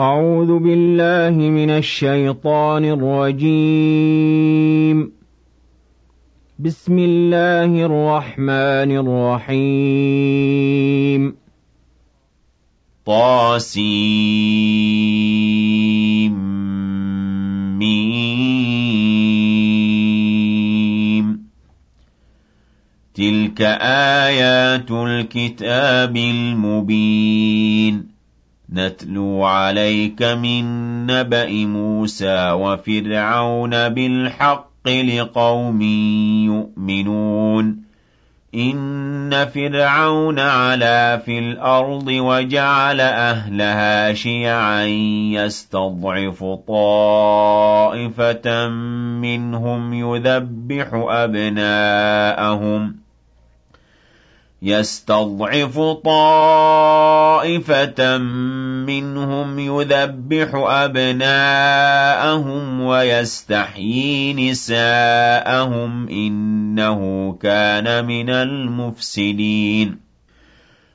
أعوذ بالله من الشيطان الرجيم. بسم الله الرحمن الرحيم. طاسيم. تلك آيات الكتاب المبين. نتلو عليك من نبأ موسى وفرعون بالحق لقوم يؤمنون. إن فرعون علا في الأرض وجعل أهلها شيعا يستضعف طائفة منهم يذبح أبناءهم. يستضعف طائفة منهم يذبح أبناءهم ويستحيي نساءهم إنه كان من المفسدين.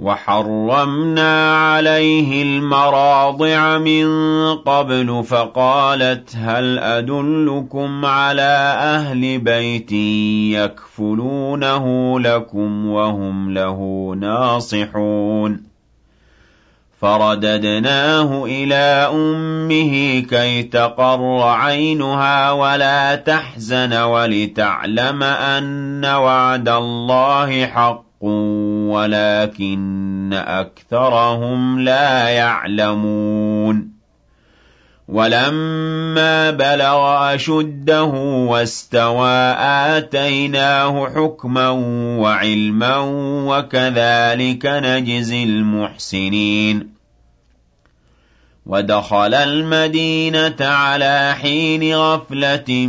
وحرمنا عليه المراضع من قبل فقالت هل أدلكم على أهل بيت يكفلونه لكم وهم له ناصحون؟ فرددناه إلى أمه كي تقر عينها ولا تحزن ولتعلم أن وعد الله حق. ولكن أكثرهم لا يعلمون. ولما بلغ أشده واستوى آتيناه حكما وعلما وكذلك نجزي المحسنين. ودخل المدينة على حين غفلة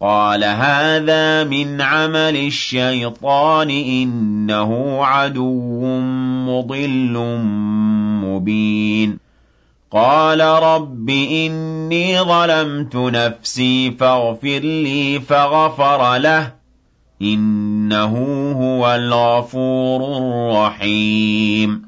قال هذا من عمل الشيطان إنه عدو مضل مبين. قال رب إني ظلمت نفسي فاغفر لي فغفر له إنه هو الغفور الرحيم.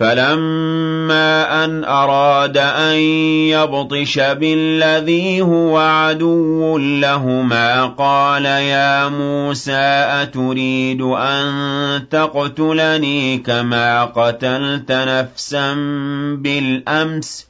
فَلَمَّا أَنْ أَرَادَ أَن يَبْطِشَ بِالَّذِي هُوَ عَدُوٌّ لَّهُمَا قَالَ يَا مُوسَىٰ أَتُرِيدُ أَن تَقْتُلَنِي كَمَا قَتَلْتَ نَفْسًا بِالْأَمْسِ ۖ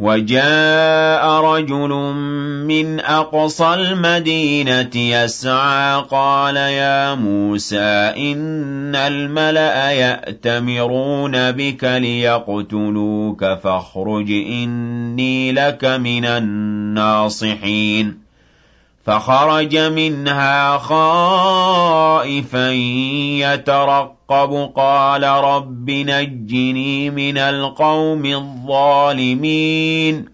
وَجَاءَ رَجُلٌ مِّنْ أَقْصَى الْمَدِينَةِ يَسْعَىٰ قَالَ يَا مُوسَىٰ إِنَّ الْمَلَأَ يَأْتَمِرُونَ بِكَ لِيَقْتُلُوكَ فَاخْرُجْ إِنِّي لَكَ مِنَ النَّاصِحِينَ. فَخَرَجَ مِنْهَا خَائِفًا يَتَرَقَّبُ قَالَ رَبِّ نَجِّنِي مِنَ الْقَوْمِ الظَّالِمِينَ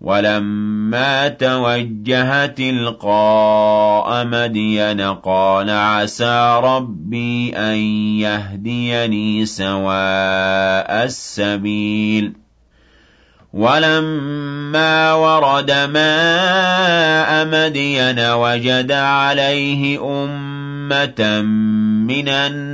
وَلَمَّا تَوَجَّهَ تِلْقَاءَ مَدْيَنَ قَالَ عَسَىٰ رَبِّي أَن يَهْدِيَنِي سَوَاءَ السَّبِيلِ وَلَمَّا وَرَدَ مَاءَ مَدْيَنَ وَجَدَ عَلَيْهِ أُمَّةً مِّنَ النَّاسِ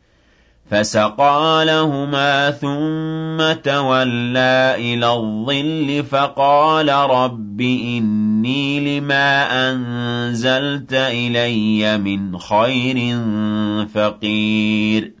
فَسَقَىٰ لَهُمَا ثُمَّ تَوَلَّىٰ إِلَى الظِّلِّ فَقَالَ رَبِّ إِنِّي لِمَا أَنزَلْتَ إِلَيَّ مِنْ خَيْرٍ فَقِيرٌ.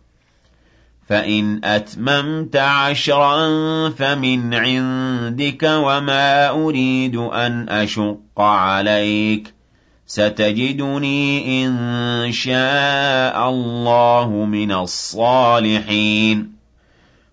فَإِنْ أَتْمَمْتَ عَشْرًا فَمِنْ عِندِكَ وَمَا أُرِيدُ أَنْ أَشُقَّ عَلَيْكَ. سَتَجِدُنِي إِن شَاءَ اللَّهُ مِنَ الصَّالِحِينَ.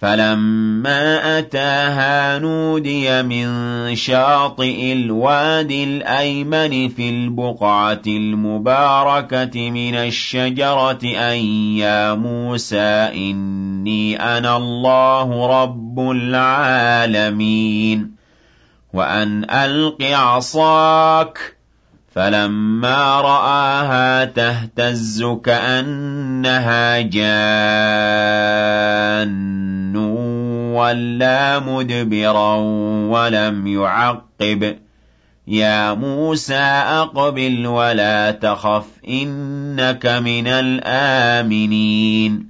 فَلَمَّا أَتَاهَا نُودِيَ مِن شَاطِئِ الْوَادِ الْأَيْمَنِ فِي الْبُقْعَةِ الْمُبَارَكَةِ مِنَ الشَّجَرَةِ أَن يَا مُوسَىٰ إِنِّي أَنَا اللَّهُ رَبُّ الْعَالَمِينَ وَأَنْ أَلْقِ عَصَاكَ فَلَمَّا رَآهَا تَهْتَزُّ كَأَنَّهَا جَانٌّ وَلَّىٰ مُدْبِرًا وَلَمْ يُعَقِّبْ. يَا مُوسَىٰ أَقْبِلْ وَلَا تَخَفْ إِنَّكَ مِنَ الْآمِنِينَ.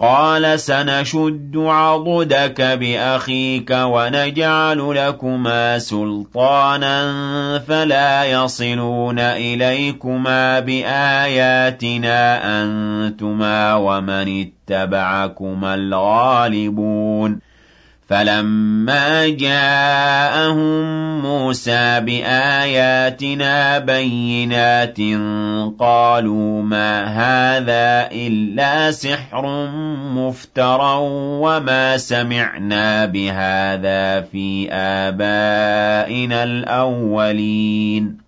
قَالَ سَنَشُدُّ عَضُدَكَ بِأَخِيكَ وَنَجْعَلُ لَكُمَا سُلْطَانًا فَلَا يَصِلُونَ إِلَيْكُمَا بِآيَاتِنَا أَنتُمَا وَمَنِ اتَّبَعَكُمَا الْغَالِبُونَ. فَلَمَّا جَاءَهُم مُّوسَىٰ بِآيَاتِنَا بَيِّنَاتٍ قَالُوا مَا هَٰذَا إِلَّا سِحْرٌ مُّفْتَرًى وَمَا سَمِعْنَا بِهَٰذَا فِي آبَائِنَا الْأَوَّلِينَ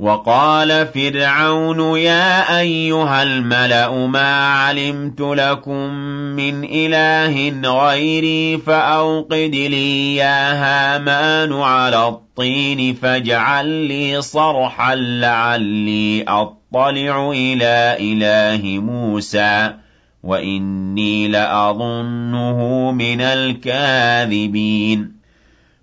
وَقَالَ فِرْعَوْنُ يَا أَيُّهَا الْمَلَأُ مَا عَلِمْتُ لَكُم مِّنْ إِلَٰهٍ غَيْرِي فَأَوْقِدْ لِي يَا هَامَانُ عَلَى الطِّينِ فَاجْعَل لِّي صَرْحًا لَّعَلِّي أَطَّلِعُ إِلَىٰ إِلَٰهِ مُوسَىٰ وَإِنِّي لَأَظُنُّهُ مِنَ الْكَاذِبِينَ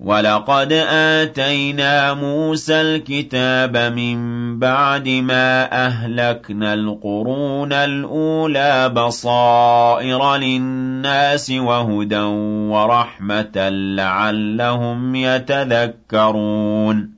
وَلَقَدْ آتَيْنَا مُوسَى الْكِتَابَ مِن بَعْدِ مَا أَهْلَكْنَا الْقُرُونَ الْأُولَىٰ بَصَائِرَ لِلنَّاسِ وَهُدًى وَرَحْمَةً لَّعَلَّهُمْ يَتَذَكَّرُونَ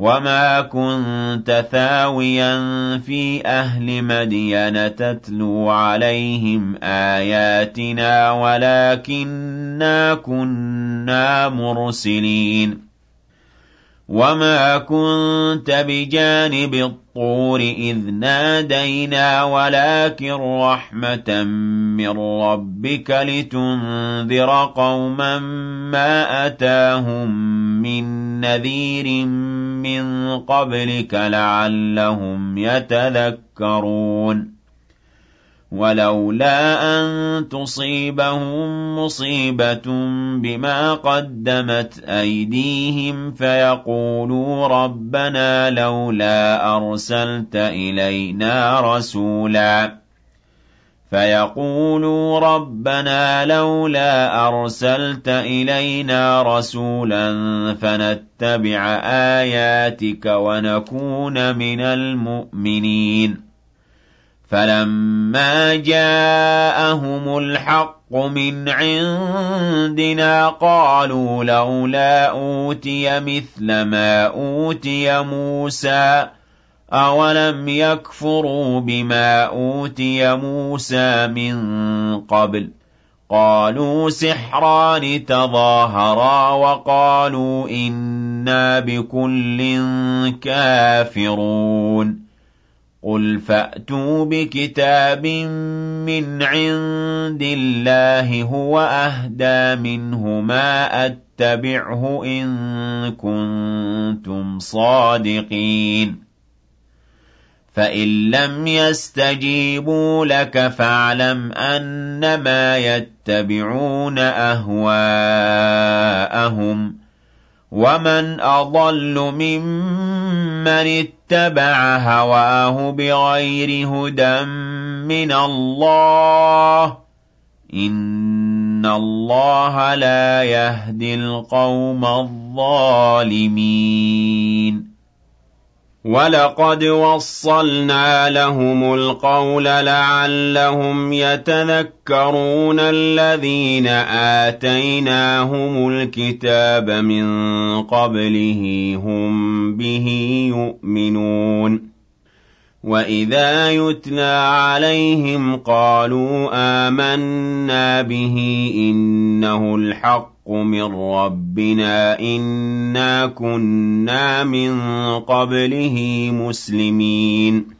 وَمَا كُنتَ ثَاوِيًا فِي أَهْلِ مَدْيَنَ تَتْلُو عَلَيْهِمْ آيَاتِنَا وَلَٰكِنَّا كُنَّا مُرْسِلِينَ وَمَا كُنتَ بِجَانِبِ الطُّورِ إِذْ نَادَيْنَا وَلَٰكِن رَّحْمَةً مِّن رَّبِّكَ لِتُنذِرَ قَوْمًا مَّا أَتَاهُم مِّن نَّذِيرٍ مِّن قَبْلِكَ لَعَلَّهُمْ يَتَذَكَّرُونَ. وَلَوْلَا أَن تُصِيبَهُم مُّصِيبَةٌ بِمَا قَدَّمَتْ أَيْدِيهِمْ فَيَقُولُوا رَبَّنَا لَوْلَا أَرْسَلْتَ إِلَيْنَا رَسُولًا. فَيَقُولُوا رَبَّنَا لَوْلَا أَرْسَلْتَ إِلَيْنَا رَسُولًا فَنَتَّبِعَ ونتبع آياتك ونكون من المؤمنين. فَلَمَّا جَاءَهُمُ الْحَقُّ مِنْ عِندِنَا قَالُوا لَوْلَا أُوتِيَ مِثْلَ مَا أُوتِيَ مُوسَىٰ ۚ أَوَلَمْ يَكْفُرُوا بِمَا أُوتِيَ مُوسَىٰ مِن قَبْلُ ۖ؟ قَالُوا سِحْرَانِ تَظَاهَرَا وَقَالُوا إِنَّا بِكُلٍّ كَافِرُونَ. قُلْ فَأْتُوا بِكِتَابٍ مِّنْ عِندِ اللَّهِ هُوَ أَهْدَىٰ مِنْهُ مَا أَتَّبِعْهُ إِن كُنتُمْ صَادِقِينَ. فَإِن لَّمْ يَسْتَجِيبُوا لَكَ فَاعْلَمْ أَنَّمَا يَتَّبِعُونَ أَهْوَاءَهُمْ ۚ. وَمَنْ أَضَلُّ مِمَّنِ اتَّبَعَ هَوَاهُ بِغَيْرِ هُدًى مِّنَ اللَّهِ ۚ إِنَّ اللَّهَ لَا يَهْدِي الْقَوْمَ الظَّالِمِينَ وَلَقَدْ وَصَّلْنَا لَهُمُ الْقَوْلَ لَعَلَّهُمْ يَتَذَكَّرُونَ الَّذِينَ آتَيْنَاهُمُ الْكِتَابَ مِن قَبْلِهِ هُم بِهِ يُؤْمِنُونَ وَإِذَا يُتْلَىٰ عَلَيْهِمْ قَالُوا آمَنَّا بِهِ إِنَّهُ الْحَقُّ مِن رَّبِّنَا إِنَّا كُنَّا مِن قَبْلِهِ مُسْلِمِينَ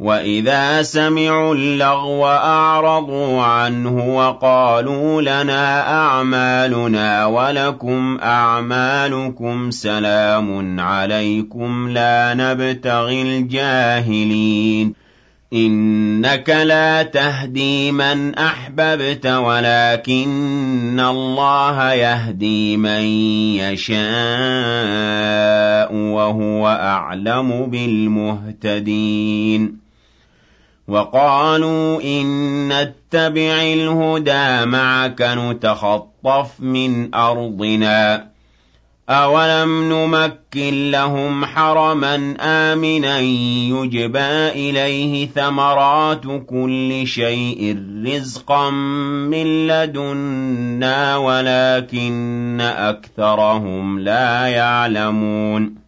وَإِذَا سَمِعُوا اللَّغْوَ أَعْرَضُوا عَنْهُ وَقَالُوا لَنَا أَعْمَالُنَا وَلَكُمْ أَعْمَالُكُمْ سَلَامٌ عَلَيْكُمْ لَا نَبْتَغِي الْجَاهِلِينَ إِنَّكَ لَا تَهْدِي مَنْ أَحْبَبْتَ وَلَٰكِنَّ اللَّهَ يَهْدِي مَن يَشَاءُ وَهُوَ أَعْلَمُ بِالْمُهْتَدِينَ وَقَالُوا إِن نَّتَّبِعِ الْهُدَىٰ مَعَكَ نُتَخَطَّفْ مِنْ أَرْضِنَا ۚ. أَوَلَمْ نُمَكِّن لَّهُمْ حَرَمًا آمِنًا يُجْبَىٰ إِلَيْهِ ثَمَرَاتُ كُلِّ شَيْءٍ رِّزْقًا مِّن لَّدُنَّا وَلَٰكِنَّ أَكْثَرَهُمْ لَا يَعْلَمُونَ.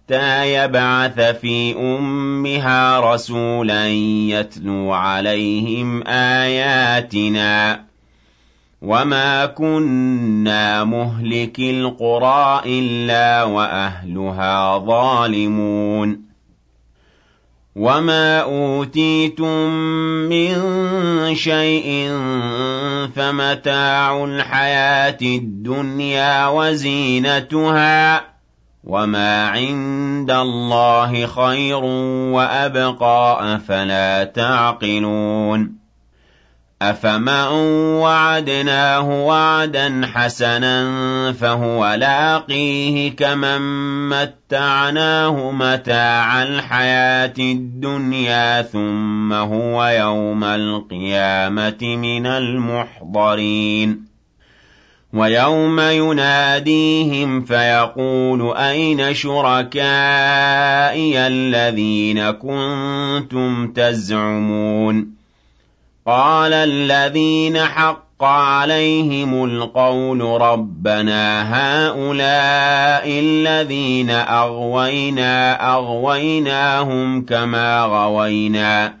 يَبْعَثَ فِي أُمِّهَا رَسُولًا يَتْلُو عَلَيْهِمْ آيَاتِنَا ۚ وَمَا كُنَّا مُهْلِكِي الْقُرَىٰ إِلَّا وَأَهْلُهَا ظَالِمُونَ وَمَا أُوتِيتُم مِّن شَيْءٍ فَمَتَاعُ الْحَيَاةِ الدُّنْيَا وَزِينَتُهَا ۚ وَمَا عِندَ اللَّهِ خَيْرٌ وَأَبْقَىٰ ۚ أَفَلَا تَعْقِلُونَ أَفَمَن وَعَدْنَاهُ وَعْدًا حَسَنًا فَهُوَ لَاقِيهِ كَمَن مَّتَّعْنَاهُ مَتَاعَ الْحَيَاةِ الدُّنْيَا ثُمَّ هُوَ يَوْمَ الْقِيَامَةِ مِنَ الْمُحْضَرِينَ وَيَوْمَ يُنَادِيهِمْ فَيَقُولُ أَيْنَ شُرَكَائِيَ الَّذِينَ كُنتُمْ تَزْعُمُونَ قَالَ الَّذِينَ حَقَّ عَلَيْهِمُ الْقَوْلُ رَبَّنَا هَٰؤُلَاءِ الَّذِينَ أَغْوَيْنَا أَغْوَيْنَاهُمْ كَمَا غَوَيْنَا ۖ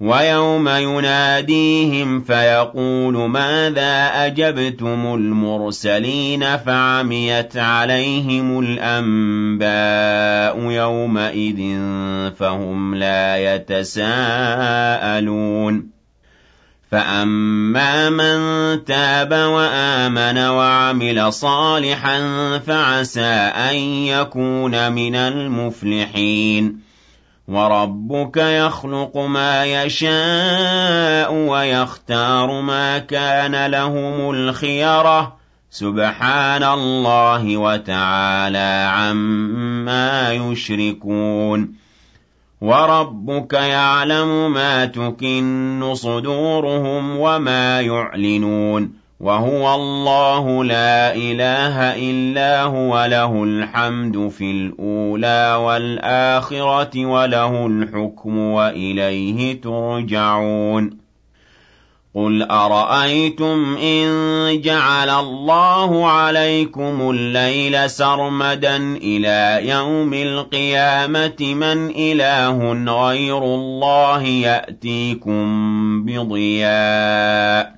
وَيَوْمَ يُنَادِيهِمْ فَيَقُولُ مَاذَا أَجَبْتُمُ الْمُرْسَلِينَ فَعَمِيَتْ عَلَيْهِمُ الْأَنبَاءُ يَوْمَئِذٍ فَهُمْ لَا يَتَسَاءَلُونَ. فَأَمَّا مَن تَابَ وَآمَنَ وَعَمِلَ صَالِحًا فَعَسَىٰ أَن يَكُونَ مِنَ الْمُفْلِحِينَ. وَرَبُّكَ يَخْلُقُ مَا يَشَاءُ وَيَخْتَارُ مَا كَانَ لَهُمُ الْخِيَرَةُ ۚ. سُبْحَانَ اللَّهِ وَتَعَالَىٰ عَمَّا يُشْرِكُونَ. وَرَبُّكَ يَعْلَمُ مَا تُكِنُّ صُدُورُهُمْ وَمَا يُعْلِنُونَ. وَهُوَ اللَّهُ لَا إِلَٰهَ إِلَّا هُوَ ۖ لَهُ الْحَمْدُ فِي الْأُولَىٰ وَالْآخِرَةِ ۖ وَلَهُ الْحُكْمُ وَإِلَيْهِ تُرْجَعُونَ. قُلْ أَرَأَيْتُمْ إِن جَعَلَ اللَّهُ عَلَيْكُمُ اللَّيْلَ سَرْمَدًا إِلَىٰ يَوْمِ الْقِيَامَةِ مَنْ إِلَٰهٌ غَيْرُ اللَّهِ يَأْتِيكُم بِضِيَاءٍ؟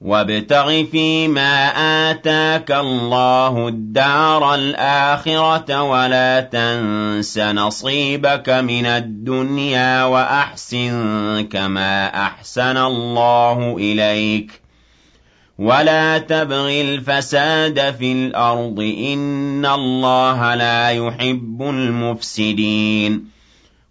وَابْتَغِ فِيمَا آتَاكَ اللَّهُ الدَّارَ الْآخِرَةَ وَلَا تَنسَ نَصِيبَكَ مِنَ الدُّنْيَا وَأَحْسِن كَمَا أَحْسَنَ اللَّهُ إِلَيْكَ ۖ. وَلَا تَبْغِ الْفَسَادَ فِي الْأَرْضِ ۖ إِنَّ اللَّهَ لَا يُحِبُّ الْمُفْسِدِينَ.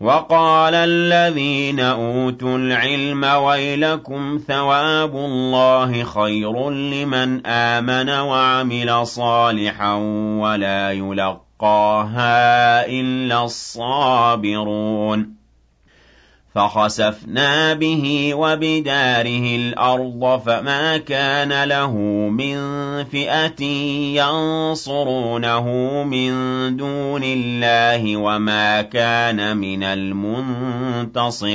وَقَالَ الَّذِينَ أُوتُوا الْعِلْمَ وَيْلَكُمْ ثَوَابُ اللَّهِ خَيْرٌ لِّمَنْ آمَنَ وَعَمِلَ صَالِحًا وَلَا يُلَقَّاهَا إِلَّا الصَّابِرُونَ فَخَسَفْنَا بِهِ وَبِدَارِهِ الْأَرْضَ فَمَا كَانَ لَهُ مِن فِئَةٍ يَنصُرُونَهُ مِن دُونِ اللَّهِ وَمَا كَانَ مِنَ الْمُنتَصِرِينَ.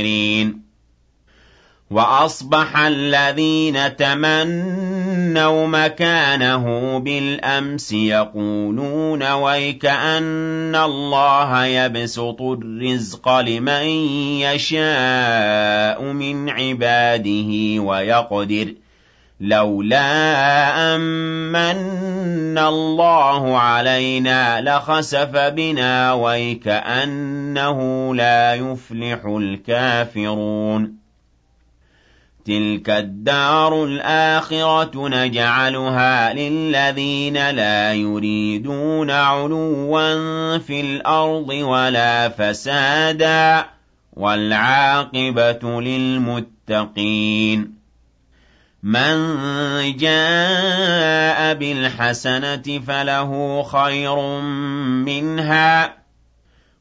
وأصبح الذين تمنوا مكانه بالأمس يقولون ويك أن الله يبسط الرزق لمن يشاء من عباده ويقدر لولا أمن الله علينا لخسف بنا ويكأنه لا يفلح الكافرون تِلْكَ الدَّارُ الْآخِرَةُ نَجْعَلُهَا لِلَّذِينَ لَا يُرِيدُونَ عُلُوًّا فِي الْأَرْضِ وَلَا فَسَادًا ۚ وَالْعَاقِبَةُ لِلْمُتَّقِينَ مَن جَاءَ بِالْحَسَنَةِ فَلَهُ خَيْرٌ مِّنْهَا